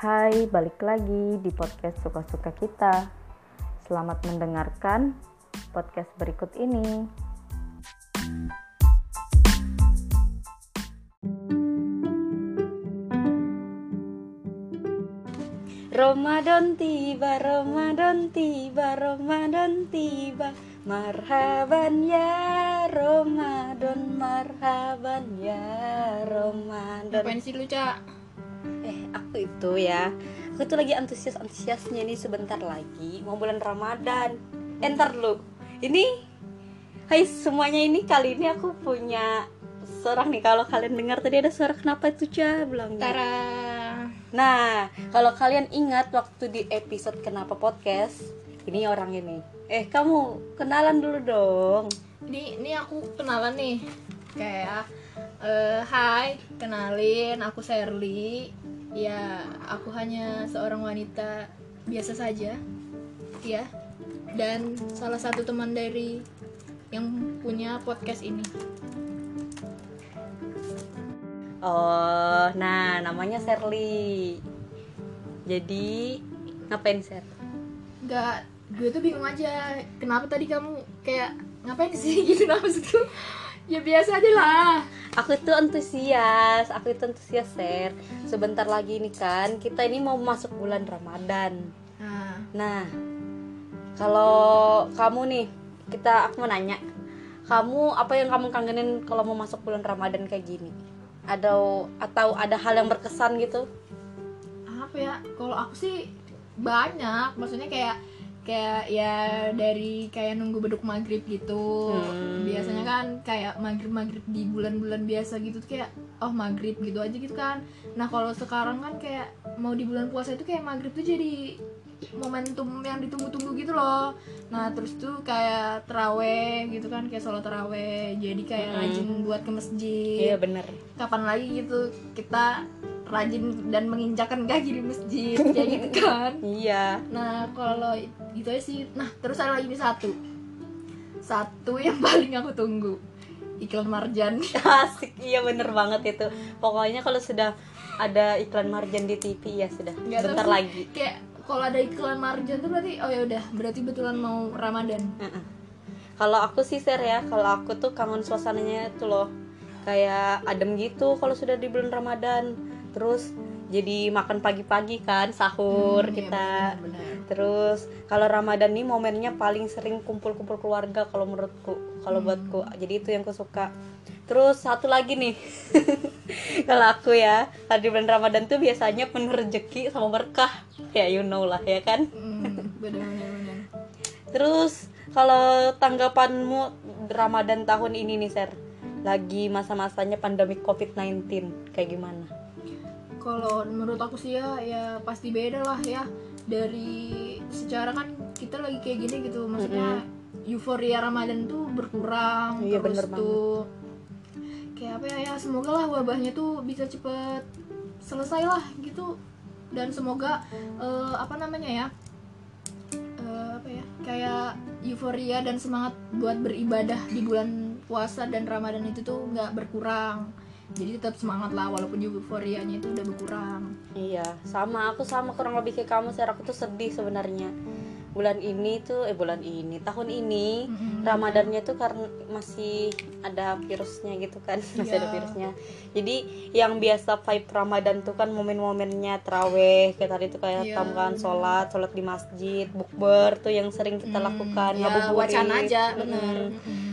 Hai, balik lagi di podcast Suka-Suka Kita. Selamat mendengarkan podcast berikut ini. Ramadan tiba, Ramadan tiba, Ramadan tiba. Marhaban ya Ramadan, marhaban ya Ramadan. Ngapain sih lu, Cak? Eh, aku itu ya. Aku tuh lagi antusias-antusiasnya nih sebentar lagi mau bulan Ramadan. Entar lu. Ini Hai semuanya ini kali ini aku punya seorang nih kalau kalian dengar tadi ada suara kenapa itu Ca bilang Tara. Nah, kalau kalian ingat waktu di episode Kenapa Podcast, ini orang ini. Eh, kamu kenalan dulu dong. Ini ini aku kenalan nih. Kayak eh hai, kenalin aku Sherly. Ya, aku hanya seorang wanita biasa saja. Ya. Dan salah satu teman dari yang punya podcast ini. Oh, nah namanya Sherly. Jadi ngapain Ser? Enggak, gue tuh bingung aja. Kenapa tadi kamu kayak ngapain sih gitu maksudku? Ya biasa aja lah. Aku itu antusias, aku itu antusias Ser. Sebentar lagi nih kan, kita ini mau masuk bulan Ramadan. Nah, Nah, kalau kamu nih, kita aku mau nanya, kamu apa yang kamu kangenin kalau mau masuk bulan Ramadan kayak gini? Ada atau ada hal yang berkesan gitu? apa ya kalau aku sih banyak maksudnya kayak kayak ya dari kayak nunggu beduk maghrib gitu Hmm. biasanya kan kayak maghrib maghrib di bulan-bulan biasa gitu tuh kayak oh maghrib gitu aja gitu kan nah kalau sekarang kan kayak mau di bulan puasa itu kayak maghrib tuh jadi momentum yang ditunggu-tunggu gitu loh nah terus tuh kayak teraweh gitu kan kayak sholat teraweh jadi kayak Hmm. rajin buat ke masjid Iya bener. kapan lagi gitu kita rajin dan menginjakan kaki di masjid kayak gitu kan Iya. nah kalau gitu aja sih nah terus ada lagi nih satu satu yang paling aku tunggu iklan marjan Asik, iya bener banget itu. Pokoknya kalau sudah ada iklan marjan di TV ya sudah. Nggak tahu Bentar sih, lagi. kayak kalau ada iklan marjan tuh berarti oh ya udah berarti betulan mau ramadan Heeh. Kalau aku sih Ser ya, kalau aku tuh kangen suasananya itu loh. Kayak adem gitu kalau sudah di bulan Ramadan. Terus jadi makan pagi-pagi kan sahur Hmm, iya, kita. benar-benar. Terus kalau Ramadan nih momennya paling sering kumpul-kumpul keluarga kalau menurutku, kalau Hmm. buatku. Jadi itu yang aku suka. Terus satu lagi nih. kalau aku ya, tadi bulan Ramadan tuh biasanya penuh rezeki sama berkah. Ya you know lah ya kan. hmm, benar-benar benar. Terus kalau tanggapanmu Ramadan tahun ini nih, Ser? Lagi masa-masanya pandemi COVID-19 kayak gimana? Kalau menurut aku sih ya, ya pasti beda lah ya. Dari secara kan kita lagi kayak gini gitu, maksudnya euforia Ramadan tuh berkurang. Iya, terus bener tuh kayak apa ya, ya semoga lah wabahnya tuh bisa cepet selesai lah gitu. Dan semoga eh, apa namanya ya, eh, apa ya, kayak euforia dan semangat buat beribadah di bulan puasa dan Ramadan itu tuh nggak berkurang. Jadi tetap semangat lah walaupun euforianya itu udah berkurang. Iya, sama aku sama kurang lebih kayak kamu, Ser. Aku tuh sedih sebenarnya. Bulan ini tuh eh bulan ini, tahun ini Mm-mm. Ramadannya tuh karena masih ada virusnya gitu kan, masih ada Iya. virusnya. Jadi yang biasa vibe Ramadan tuh kan momen-momennya teraweh, kayak tadi tuh kayak Iya, tam kan benar. sholat, sholat di masjid, bukber tuh yang sering kita Hmm, lakukan, ngabuburit. wacana aja bener Mm-mm.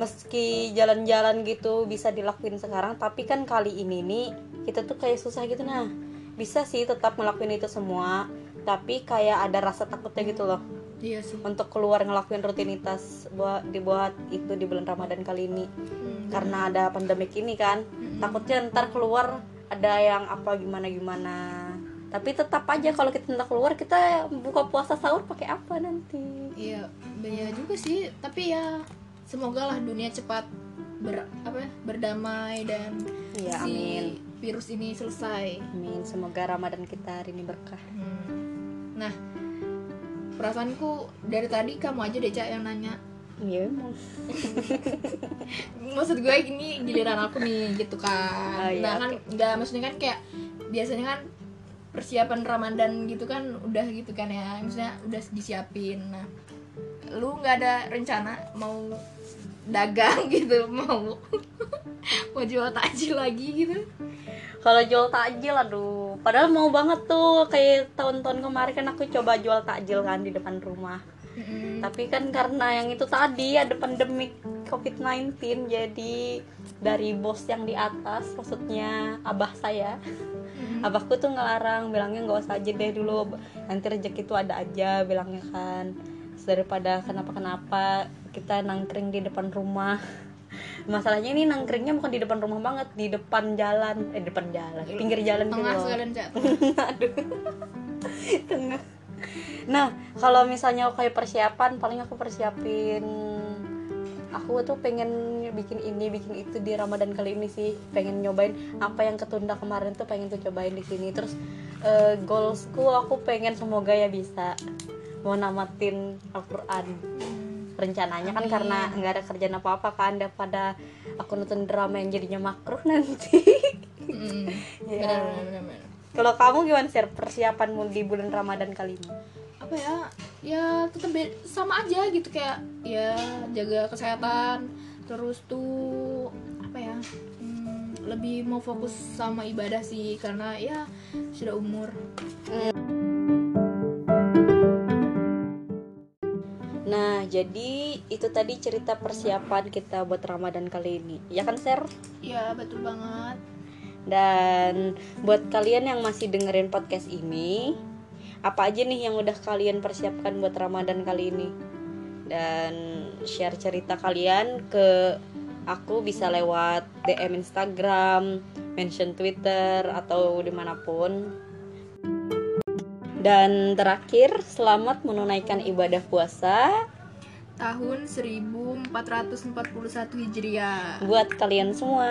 Meski jalan-jalan gitu bisa dilakuin sekarang tapi kan kali ini nih kita tuh kayak susah gitu. Nah bisa sih tetap ngelakuin itu semua tapi kayak ada rasa takutnya gitu loh. Iya sih. Untuk keluar ngelakuin rutinitas buat dibuat itu di bulan Ramadan kali ini. Hmm, karena ada pandemik ini kan. Mm-mm. takutnya ntar keluar ada yang apa gimana gimana. Tapi tetap aja kalau kita ntar keluar kita buka puasa sahur pakai apa nanti? Iya iya juga sih. Tapi ya semoga lah dunia cepat ber apa ya, berdamai dan Iya, si amin. virus ini selesai. Amin. Semoga Ramadan kita hari ini berkah. Hmm. nah perasaanku dari tadi kamu aja deh cak yang nanya. Iya emang. Maksud gue gini giliran aku nih gitu kan. Oh, iya, nah kan nggak maksudnya kan kayak biasanya kan persiapan Ramadan gitu kan udah gitu kan ya. Misalnya udah disiapin. Nah lu nggak ada rencana mau dagang gitu mau mau jual takjil lagi gitu Kalau jual takjil aduh, padahal mau banget tuh kayak tahun-tahun kemarin kan aku coba jual takjil kan di depan rumah. Mm-mm. Tapi kan karena yang itu tadi ada pandemik COVID-19 jadi dari bos yang di atas maksudnya abah saya Mm-mm. abahku tuh ngelarang bilangnya nggak usah aja deh dulu nanti rezeki itu ada aja bilangnya kan daripada kenapa-kenapa kita nangkring di depan rumah. Masalahnya ini nangkringnya bukan di depan rumah banget di depan jalan. Eh depan jalan pinggir jalan gitu tengah sekalian cak. Aduh. Tengah. Nah kalau misalnya kayak persiapan paling aku persiapin aku tuh pengen bikin ini bikin itu di Ramadan kali ini sih. Pengen nyobain apa yang ketunda kemarin tuh pengen tuh cobain di sini. Terus eh, goalsku aku pengen semoga ya bisa mau namatin Al-Quran rencananya kan Amin. karena nggak ada kerjaan apa apa kan daripada aku nonton drama yang jadinya makruh nanti Mm. Ya. Kalau kamu gimana sih persiapanmu di bulan Ramadan kali ini? apa ya ya tetap sama aja gitu kayak ya jaga kesehatan terus tuh apa ya hmm, lebih mau fokus sama ibadah sih karena ya sudah umur Nah, jadi itu tadi cerita persiapan kita buat Ramadan kali ini. Ya kan, Ser? ya betul banget Dan buat kalian yang masih dengerin podcast ini, apa aja nih yang udah kalian persiapkan buat Ramadan kali ini? Dan share cerita kalian ke aku bisa lewat DM Instagram, mention Twitter atau di mana pun. Dan terakhir, selamat menunaikan ibadah puasa tahun 1441 Hijriah buat kalian semua.